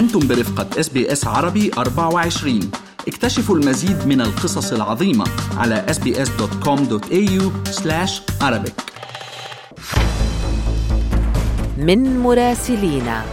أنتم برفقة SBS عربي 24 اكتشفوا المزيد من القصص العظيمة على sbs.com.au arabic. من مراسلينا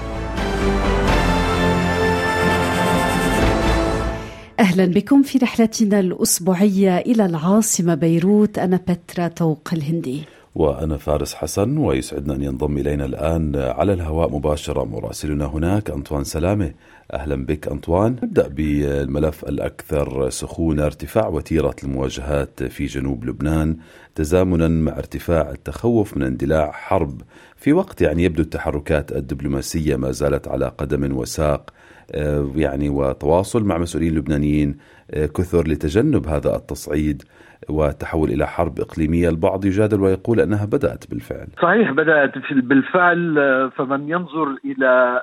أهلا بكم في رحلتنا الأسبوعية إلى العاصمة بيروت أنا بترا توق الهندي. وأنا فارس حسن ويسعدنا أن ينضم إلينا الآن على الهواء مباشرة مراسلنا هناك أنطوان سلامة. أهلا بك أنطوان. نبدأ بالملف الأكثر سخونة ارتفاع وتيرة المواجهات في جنوب لبنان. تزامنا مع ارتفاع التخوف من اندلاع حرب. في وقت يعني يبدو التحركات الدبلوماسية ما زالت على قدم وساق آه، يعني وتواصل مع مسؤولين لبنانيين آه، كثر لتجنب هذا التصعيد. والتحول إلى حرب إقليمية، البعض يجادل ويقول أنها بدأت بالفعل. صحيح بدأت بالفعل آه، فمن ينظر إلى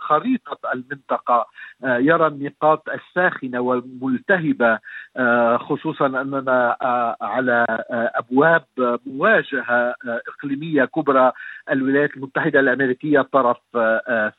خريطة المنطقة يرى النقاط الساخنة والملتهبة خصوصا أننا على أبواب مواجهة إقليمية كبرى الولايات المتحدة الأمريكية طرف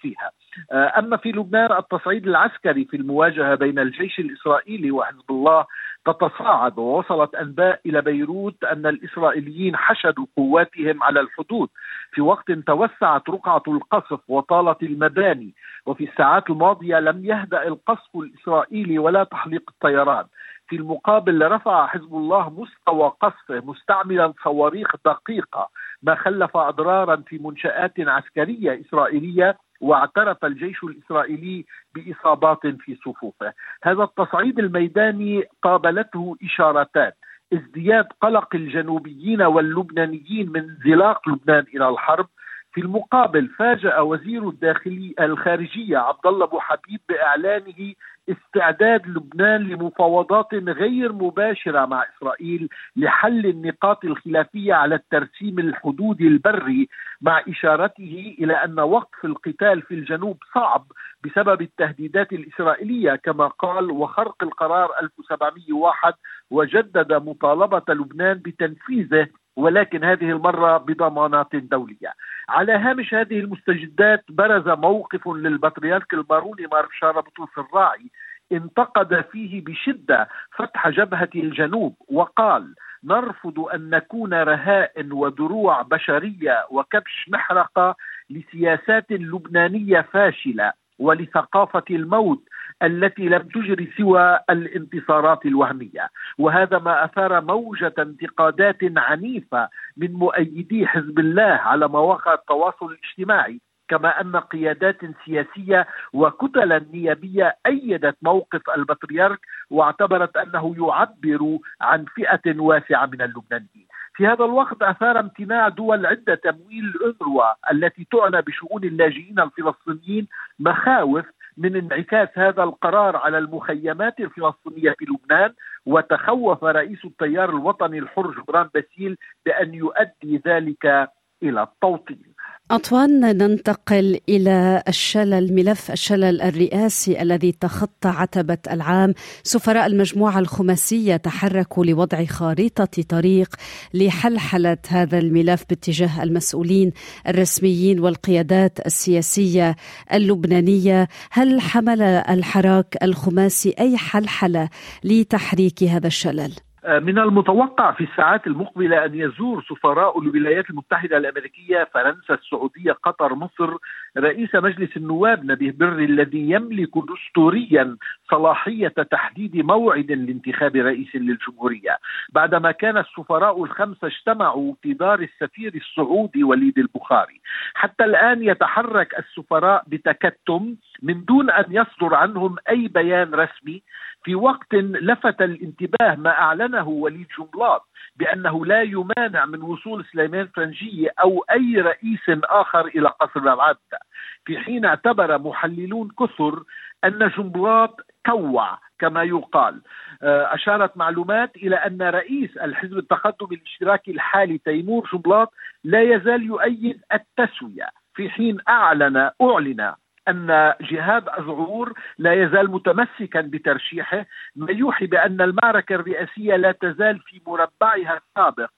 فيها. آه، أما في لبنان التصعيد العسكري في المواجهة بين الجيش الإسرائيلي وحزب الله تتصاعد ووصلت أنباء إلى بيروت أن الإسرائيليين حشدوا قواتهم على الحدود. في وقت توسعت رقعة القصف وطالت المباني وفي الساعات الماضية لم يهدأ القصف الإسرائيلي ولا تحليق الطيران. في المقابل رفع حزب الله مستوى قصفه مستعملا صواريخ دقيقة ما خلف أضرارا في منشآت عسكرية إسرائيلية واعترف الجيش الإسرائيلي بإصابات في صفوفه. هذا التصعيد الميداني قابلته إشارتان ازدياد قلق الجنوبيين واللبنانيين من انزلاق لبنان إلى الحرب في المقابل فاجأ وزير الداخلي الخارجية عبد الله أبو حبيب بإعلانه استعداد لبنان لمفاوضات غير مباشرة مع إسرائيل لحل النقاط الخلافية على الترسيم الحدودي البري مع إشارته إلى أن وقف القتال في الجنوب صعب بسبب التهديدات الإسرائيلية كما قال وخرق القرار 1701 وجدد مطالبة لبنان بتنفيذه ولكن هذه المرة بضمانات دولية. على هامش هذه المستجدات برز موقف للبطريرك الماروني مارشال بطرس الراعي انتقد فيه بشدة فتح جبهة الجنوب وقال نرفض أن نكون رهائن ودروع بشرية وكبش محرقة لسياسات لبنانية فاشلة ولثقافة الموت التي لم تجري سوى الانتصارات الوهمية. وهذا ما أثار موجة انتقادات عنيفة من مؤيدي حزب الله على مواقع التواصل الاجتماعي كما أن قيادات سياسية وكتلا نيابيه أيدت موقف البطريرك واعتبرت أنه يعبر عن فئة واسعة من اللبنانيين. في هذا الوقت أثار امتناع دول عدة تمويل الأنروا التي تعنى بشؤون اللاجئين الفلسطينيين مخاوف من انعكاس هذا القرار على المخيمات الفلسطينية في لبنان وتخوف رئيس التيار الوطني الحر جبران باسيل بأن يؤدي ذلك إلى التوطين أطوان ننتقل إلى الشلل ملف الشلل الرئاسي الذي تخطى عتبة العام سفراء المجموعة الخماسية تحركوا لوضع خارطة طريق لحلحلة هذا الملف باتجاه المسؤولين الرسميين والقيادات السياسية اللبنانية هل حمل الحراك الخماسي أي حلحلة لتحريك هذا الشلل؟ آه، من المتوقع في الساعات المقبلة أن يزور سفراء الولايات المتحدة الأمريكية فرنسا السعودية قطر مصر. رئيس مجلس النواب نبيه بري الذي يملك دستوريا صلاحية تحديد موعد لانتخاب رئيس للجمهورية. بعدما كان السفراء الخمسة اجتمعوا في دار السفير السعودي وليد البخاري. حتى الآن يتحرك السفراء بتكتم من دون أن يصدر عنهم أي بيان رسمي في وقت لفت الانتباه ما أعلنه وليد جنبلاط بأنه لا يمانع من وصول سليمان فرنجيه أو أي رئيس آخر إلى قصر العبده في حين اعتبر محللون كثر أن جنبلاط كوع كما يقال. آه، أشارت معلومات إلى أن رئيس الحزب التقدم الاشتراكي الحالي تيمور جنبلاط لا يزال يؤيد التسوية في حين أعلن أعلن أن جهاد أزعور لا يزال متمسكا بترشيحه ما يوحي بأن المعركة الرئاسية لا تزال في مربعها السابق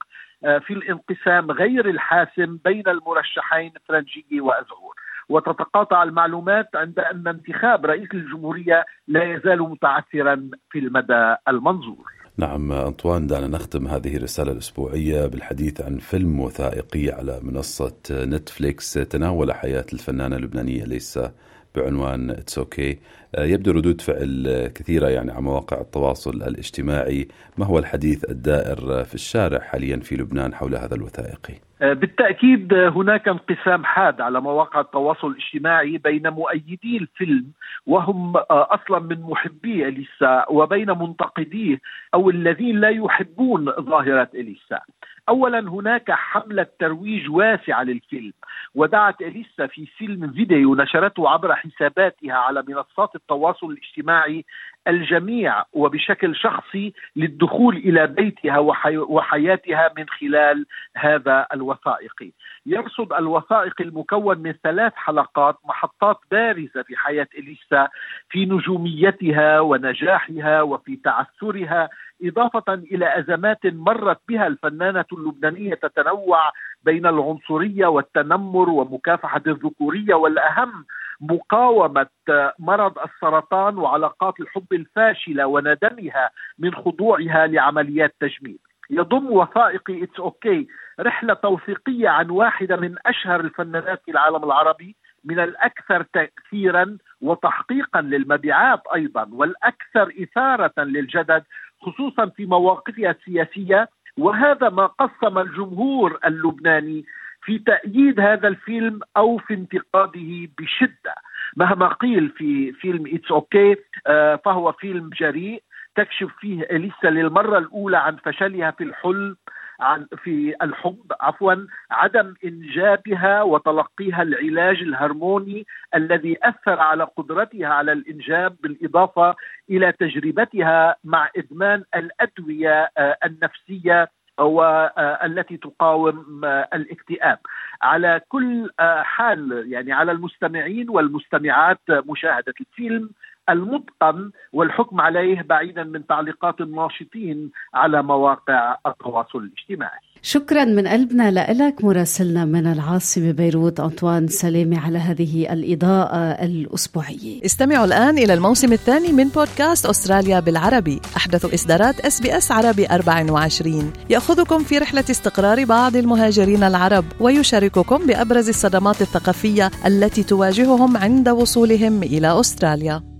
آه، في الانقسام غير الحاسم بين المرشحين فرنجي وأزعور وتتقاطع المعلومات عند أن انتخاب رئيس الجمهورية لا يزال متعثرا في المدى المنظور. نعم أنطوان دعنا نختم هذه الرسالة الأسبوعية بالحديث عن فيلم وثائقي على منصة نتفليكس. تناول حياة الفنانة اللبنانية إليسا بعنوان It's Okay. يبدو ردود فعل كثيرة يعني على مواقع التواصل الاجتماعي. ما هو الحديث الدائر في الشارع حاليا في لبنان حول هذا الوثائقي؟ بالتأكيد هناك انقسام حاد على مواقع التواصل الاجتماعي بين مؤيدي الفيلم وهم أصلا من محبي إليسا وبين منتقديه أو الذين لا يحبون ظاهرة إليسا. اولا هناك حملة ترويج واسعة للفيلم ودعت إليسا في فيلم فيديو نشرته عبر حساباتها على منصات التواصل الاجتماعي الجميع وبشكل شخصي للدخول إلى بيتها وحي وحياتها من خلال هذا الوثائقي. يرصد الوثائقي المكون من ثلاث حلقات محطات بارزة في حياة إليسا في نجوميتها ونجاحها وفي تعثرها إضافة إلى أزمات مرت بها الفنانة اللبنانية تتنوع بين العنصرية والتنمر ومكافحة الذكورية والأهم مقاومة مرض السرطان وعلاقات الحب الفاشلة وندمها من خضوعها لعمليات تجميل. يضم وثائقي It's Okay رحلة توثيقية عن واحدة من أشهر الفنانات في العالم العربي من الأكثر تاثيرا وتحقيقا للمبيعات أيضا والأكثر إثارة للجدل خصوصا في مواقفها السياسية وهذا ما قسم الجمهور اللبناني في تأييد هذا الفيلم أو في انتقاده بشدة. مهما قيل في فيلم It's Okay فهو فيلم جريء تكشف فيه إليسا للمرة الأولى عن فشلها في الحلم. في الحب عفوا عدم إنجابها وتلقيها العلاج الهرموني الذي أثر على قدرتها على الإنجاب بالإضافة إلى تجربتها مع إدمان الأدوية النفسية والتي تقاوم الاكتئاب. على كل حال يعني على المستمعين والمستمعات مشاهدة الفيلم المتقن والحكم عليه بعيدا من تعليقات الناشطين على مواقع التواصل الاجتماعي. شكرا من قلبنا لك مراسلنا من العاصمة بيروت أنطوان سلامي على هذه الإضاءة الأسبوعية. استمعوا الآن إلى الموسم الثاني من بودكاست أستراليا بالعربي. أحدث إصدارات SBS عربي 24 يأخذكم في رحلة استقرار بعض المهاجرين العرب ويشارككم بأبرز الصدمات الثقافية التي تواجههم عند وصولهم إلى أستراليا.